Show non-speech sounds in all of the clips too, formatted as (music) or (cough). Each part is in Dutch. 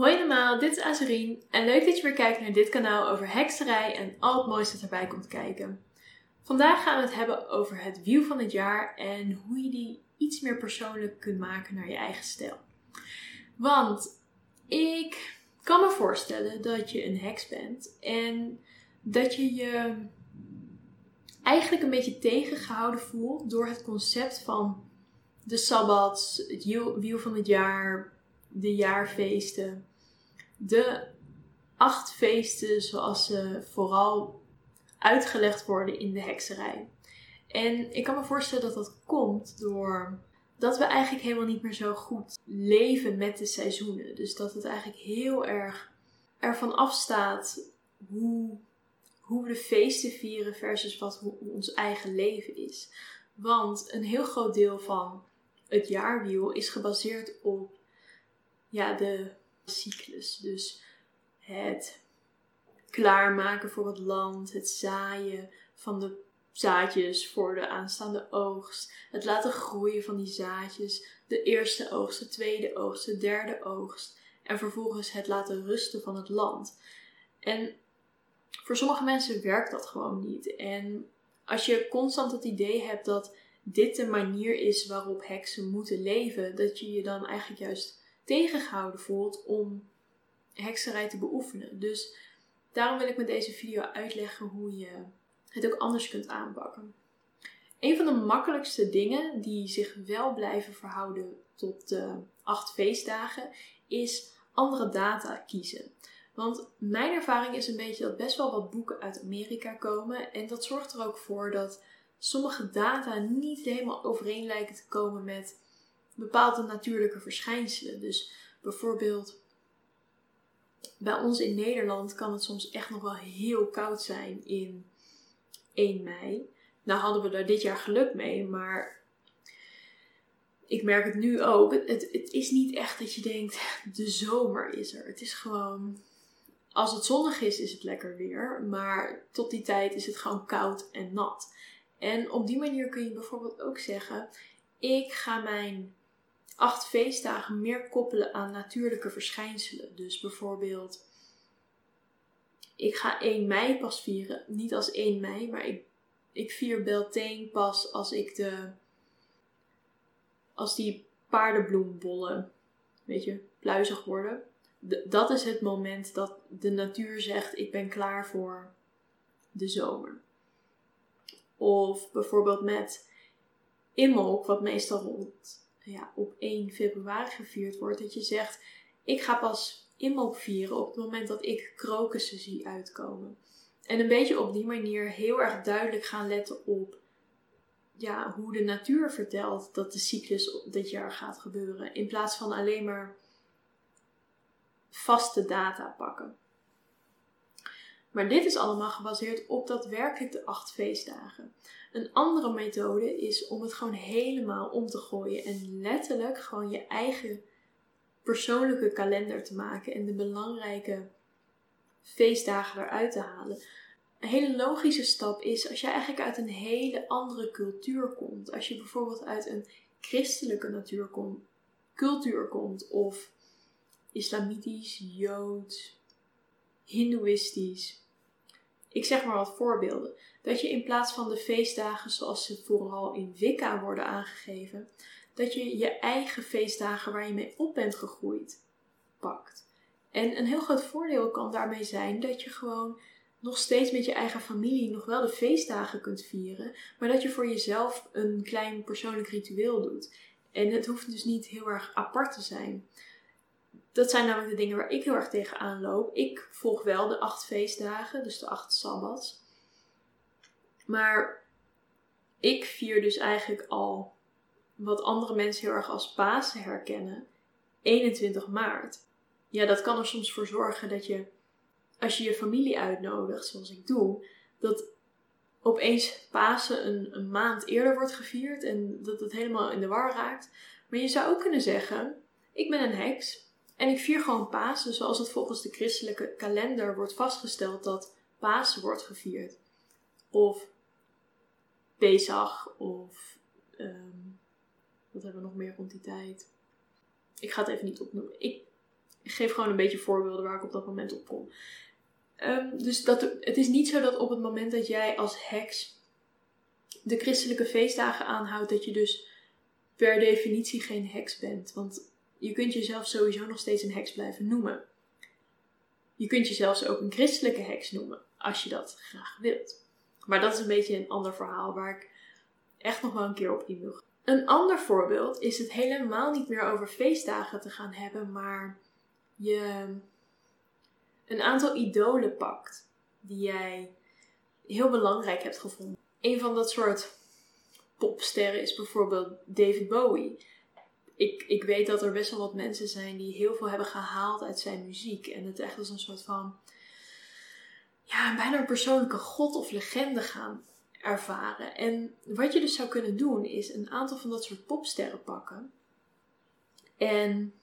Hoi allemaal, dit is Azerien en leuk dat je weer kijkt naar dit kanaal over hekserij en al het mooiste dat erbij komt kijken. Vandaag gaan we het hebben over het wiel van het jaar en hoe je die iets meer persoonlijk kunt maken naar je eigen stijl. Want ik kan me voorstellen dat je een heks bent en dat je je eigenlijk een beetje tegengehouden voelt door het concept van de sabbats, het wiel van het jaar, de jaarfeesten. De acht feesten zoals ze vooral uitgelegd worden in de hekserij. En ik kan me voorstellen dat dat komt door dat we eigenlijk helemaal niet meer zo goed leven met de seizoenen. Dus dat het eigenlijk heel erg ervan afstaat hoe, hoe we de feesten vieren versus wat ons eigen leven is. Want een heel groot deel van het jaarwiel is gebaseerd op ja, de cyclus. Dus het klaarmaken voor het land, het zaaien van de zaadjes voor de aanstaande oogst, het laten groeien van die zaadjes, de eerste oogst, de tweede oogst, de derde oogst en vervolgens het laten rusten van het land. En voor sommige mensen werkt dat gewoon niet. En als je constant het idee hebt dat dit de manier is waarop heksen moeten leven, dat je je dan eigenlijk juist tegengehouden voelt om hekserij te beoefenen. Dus daarom wil ik met deze video uitleggen hoe je het ook anders kunt aanpakken. Een van de makkelijkste dingen die zich wel blijven verhouden tot de acht feestdagen is andere data kiezen. Want mijn ervaring is een beetje dat best wel wat boeken uit Amerika komen en dat zorgt er ook voor dat sommige data niet helemaal overeen lijken te komen met bepaalde natuurlijke verschijnselen. Dus bijvoorbeeld bij ons in Nederland kan het soms echt nog wel heel koud zijn in 1 mei. Nou hadden we daar dit jaar geluk mee, maar ik merk het nu ook. Het, het is niet echt dat je denkt, (laughs) de zomer is er. Het is gewoon, als het zonnig is, is het lekker weer. Maar tot die tijd is het gewoon koud en nat. En op die manier kun je bijvoorbeeld ook zeggen: ik ga mijn acht feestdagen meer koppelen aan natuurlijke verschijnselen. Dus bijvoorbeeld, ik ga 1 mei pas vieren. Niet als 1 mei, maar ik, ik vier Beltane pas als ik de. Als die paardenbloembollen, weet je, pluizig worden. dat is het moment dat de natuur zegt: Ik ben klaar voor de zomer. Of bijvoorbeeld met Imbolc, wat meestal rond ja, op 1 februari gevierd wordt. Dat je zegt, ik ga pas Imbolc vieren op het moment dat ik krokussen zie uitkomen. En een beetje op die manier heel erg duidelijk gaan letten op ja, hoe de natuur vertelt dat de cyclus dit jaar gaat gebeuren. In plaats van alleen maar vaste data pakken. Maar dit is allemaal gebaseerd op daadwerkelijk de acht feestdagen. Een andere methode is om het gewoon helemaal om te gooien en letterlijk gewoon je eigen persoonlijke kalender te maken en de belangrijke feestdagen eruit te halen. Een hele logische stap is als je eigenlijk uit een hele andere cultuur komt. Als je bijvoorbeeld uit een christelijke cultuur komt of islamitisch, joods, hindoeïstisch, ik zeg maar wat voorbeelden. Dat je in plaats van de feestdagen zoals ze vooral in Wicca worden aangegeven, dat je je eigen feestdagen waar je mee op bent gegroeid pakt. En een heel groot voordeel kan daarmee zijn dat je gewoon nog steeds met je eigen familie nog wel de feestdagen kunt vieren, maar dat je voor jezelf een klein persoonlijk ritueel doet. En het hoeft dus niet heel erg apart te zijn dat zijn namelijk de dingen waar ik heel erg tegenaan loop. Ik volg wel de acht feestdagen, dus de acht sabbats. Maar ik vier dus eigenlijk al wat andere mensen heel erg als Pasen herkennen, 21 maart. Ja, dat kan er soms voor zorgen dat je, als je je familie uitnodigt, zoals ik doe, dat opeens Pasen een, een maand eerder wordt gevierd en dat het helemaal in de war raakt. Maar je zou ook kunnen zeggen: ik ben een heks en ik vier gewoon Pasen zoals het volgens de christelijke kalender wordt vastgesteld dat Pasen wordt gevierd. Of Pesach of um, wat hebben we nog meer rond die tijd? Ik ga het even niet opnoemen. Ik geef gewoon een beetje voorbeelden waar ik op dat moment op kom. Ehm, dus dat, het is niet zo dat op het moment dat jij als heks de christelijke feestdagen aanhoudt, dat je dus per definitie geen heks bent. Want je kunt jezelf sowieso nog steeds een heks blijven noemen. Je kunt jezelf ook een christelijke heks noemen, als je dat graag wilt. Maar dat is een beetje een ander verhaal waar ik echt nog wel een keer op in wil. Een ander voorbeeld is het helemaal niet meer over feestdagen te gaan hebben, maar je een aantal idolen pakt die jij heel belangrijk hebt gevonden. Een van dat soort popsterren is bijvoorbeeld David Bowie. Ik, ik weet dat er best wel wat mensen zijn die heel veel hebben gehaald uit zijn muziek. En het echt als een soort van, ja, bijna een persoonlijke god of legende gaan ervaren. En wat je dus zou kunnen doen is een aantal van dat soort popsterren pakken. En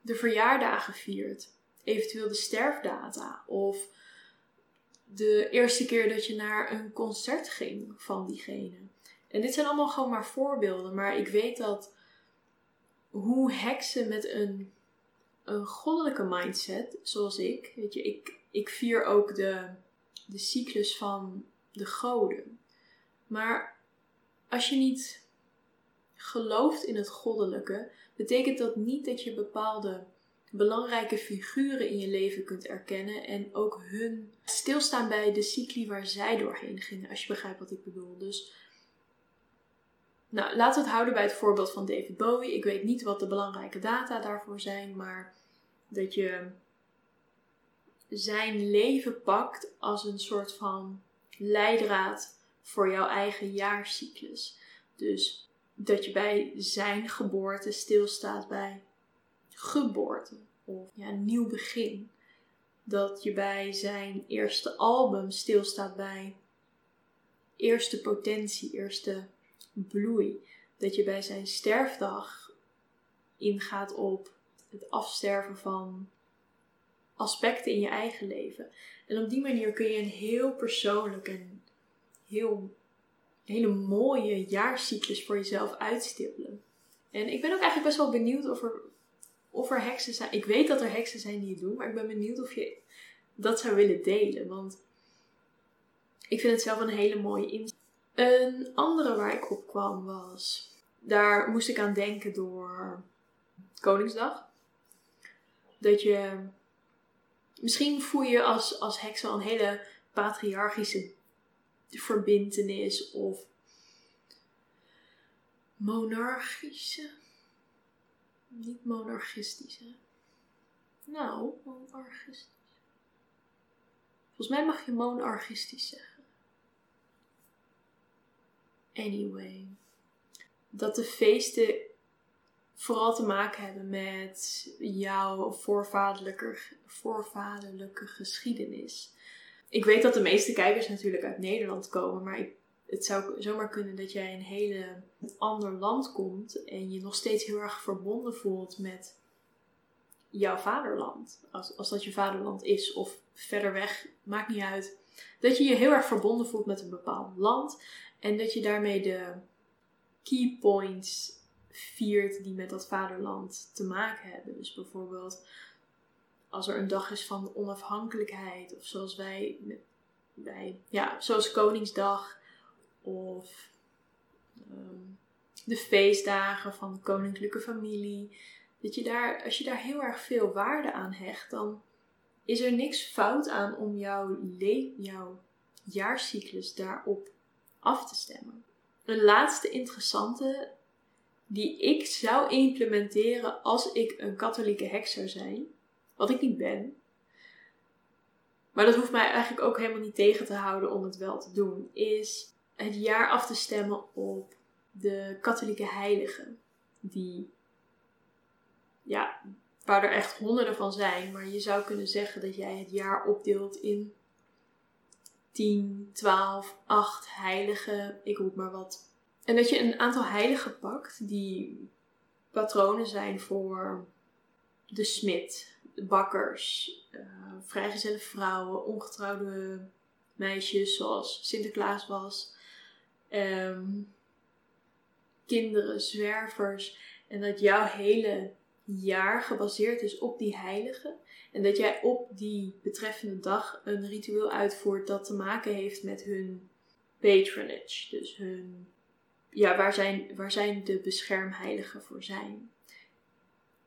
de verjaardagen viert. Eventueel de sterfdata. Of de eerste keer dat je naar een concert ging van diegene. En dit zijn allemaal gewoon maar voorbeelden. Maar ik weet dat hoe heksen met een, een goddelijke mindset, zoals ik. Weet je, ik, ik vier ook de, de cyclus van de goden. Maar als je niet gelooft in het goddelijke, betekent dat niet dat je bepaalde belangrijke figuren in je leven kunt erkennen en ook hun stilstaan bij de cycli waar zij doorheen gingen, als je begrijpt wat ik bedoel. Dus, nou, laten we het houden bij het voorbeeld van David Bowie. Ik weet niet wat de belangrijke data daarvoor zijn, maar dat je zijn leven pakt als een soort van leidraad voor jouw eigen jaarcyclus. Dus dat je bij zijn geboorte stilstaat bij geboorte of ja, nieuw begin. Dat je bij zijn eerste album stilstaat bij eerste potentie, eerste bloei. Dat je bij zijn sterfdag ingaat op het afsterven van aspecten in je eigen leven. En op die manier kun je een heel persoonlijk en heel, hele mooie jaarcyclus voor jezelf uitstippelen. En ik ben ook eigenlijk best wel benieuwd of er, of er heksen zijn. Ik weet dat er heksen zijn die het doen, maar ik ben benieuwd of je dat zou willen delen. Want ik vind het zelf een hele mooie inzicht. Een andere waar ik op kwam was. Daar moest ik aan denken door Koningsdag. Dat je. Misschien voel je als, als heks wel een hele patriarchische verbintenis of monarchische. Niet monarchistische. Nou, monarchistisch. Volgens mij mag je monarchistisch zeggen. Anyway. Dat de feesten vooral te maken hebben met jouw voorvaderlijke, voorvaderlijke geschiedenis ik weet dat de meeste kijkers natuurlijk uit Nederland komen, maar het zou zomaar kunnen dat jij in een hele ander land komt en je nog steeds heel erg verbonden voelt met jouw vaderland. Als, als dat je vaderland is of verder weg, maakt niet uit. Dat je je heel erg verbonden voelt met een bepaald land en dat je daarmee de key points viert die met dat vaderland te maken hebben. Dus bijvoorbeeld als er een dag is van onafhankelijkheid, of zoals wij, wij ja, zoals Koningsdag, of ehm, de feestdagen van de koninklijke familie, dat je daar, als je daar heel erg veel waarde aan hecht, dan is er niks fout aan om jouw, jouw jaarcyclus daarop af te stemmen. Een laatste interessante die ik zou implementeren als ik een katholieke heks zou zijn, wat ik niet ben. Maar dat hoeft mij eigenlijk ook helemaal niet tegen te houden om het wel te doen. Is het jaar af te stemmen op de katholieke heiligen. Die, ja, waar er echt honderden van zijn. Maar je zou kunnen zeggen dat jij het jaar opdeelt in 10, 12, 8 heiligen. Ik roep maar wat. En dat je een aantal heiligen pakt die patronen zijn voor de smid, bakkers, uh, vrijgezelle vrouwen, ongetrouwde meisjes zoals Sinterklaas was, um, kinderen, zwervers. En dat jouw hele jaar gebaseerd is op die heilige. En dat jij op die betreffende dag een ritueel uitvoert dat te maken heeft met hun patronage. Dus hun, ja, waar zijn, waar zijn de beschermheiligen voor zijn.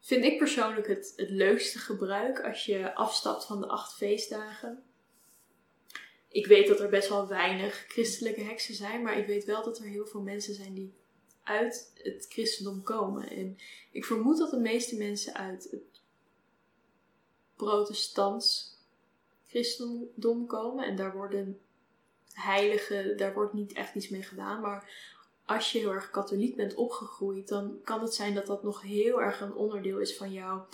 Vind ik persoonlijk het, het leukste gebruik als je afstapt van de acht feestdagen. Ik weet dat er best wel weinig christelijke heksen zijn, maar ik weet wel dat er heel veel mensen zijn die uit het christendom komen. En ik vermoed dat de meeste mensen uit het protestants christendom komen. En daar worden heiligen, daar wordt niet echt iets mee gedaan. Maar als je heel erg katholiek bent opgegroeid, dan kan het zijn dat dat nog heel erg een onderdeel is van jouw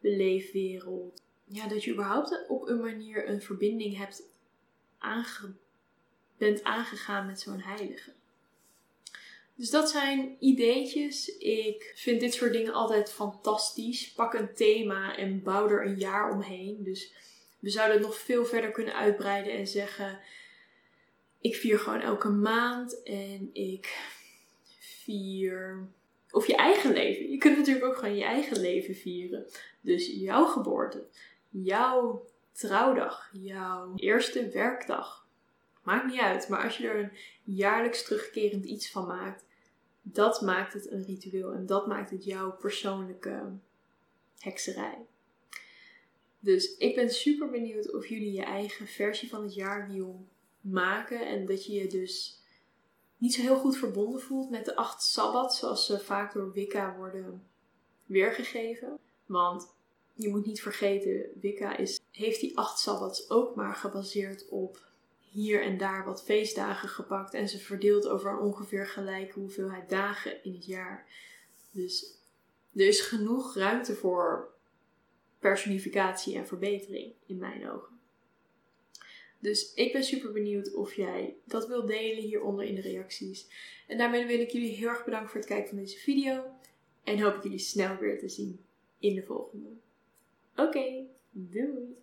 beleefwereld. Ja, dat je überhaupt op een manier een verbinding hebt bent aangegaan met zo'n heilige. Dus dat zijn ideetjes. Ik vind dit soort dingen altijd fantastisch. Pak een thema en bouw er een jaar omheen. Dus we zouden het nog veel verder kunnen uitbreiden en zeggen: ik vier gewoon elke maand en ik vier. Of je eigen leven. Je kunt natuurlijk ook gewoon je eigen leven vieren. Dus jouw geboorte, jouw trouwdag, jouw eerste werkdag. Maakt niet uit, maar als je er een jaarlijks terugkerend iets van maakt, dat maakt het een ritueel en dat maakt het jouw persoonlijke hekserij. Dus ik ben super benieuwd of jullie je eigen versie van het jaarwiel maken en dat je je dus niet zo heel goed verbonden voelt met de acht sabbat zoals ze vaak door Wicca worden weergegeven. Want je moet niet vergeten, Wicca is, heeft die acht sabbats ook maar gebaseerd op hier en daar wat feestdagen gepakt en ze verdeelt over een ongeveer gelijke hoeveelheid dagen in het jaar. Dus er is genoeg ruimte voor personificatie en verbetering in mijn ogen. Dus ik ben super benieuwd of jij dat wilt delen hieronder in de reacties. En daarmee wil ik jullie heel erg bedanken voor het kijken van deze video. En hoop ik jullie snel weer te zien in de volgende. Oké, doei!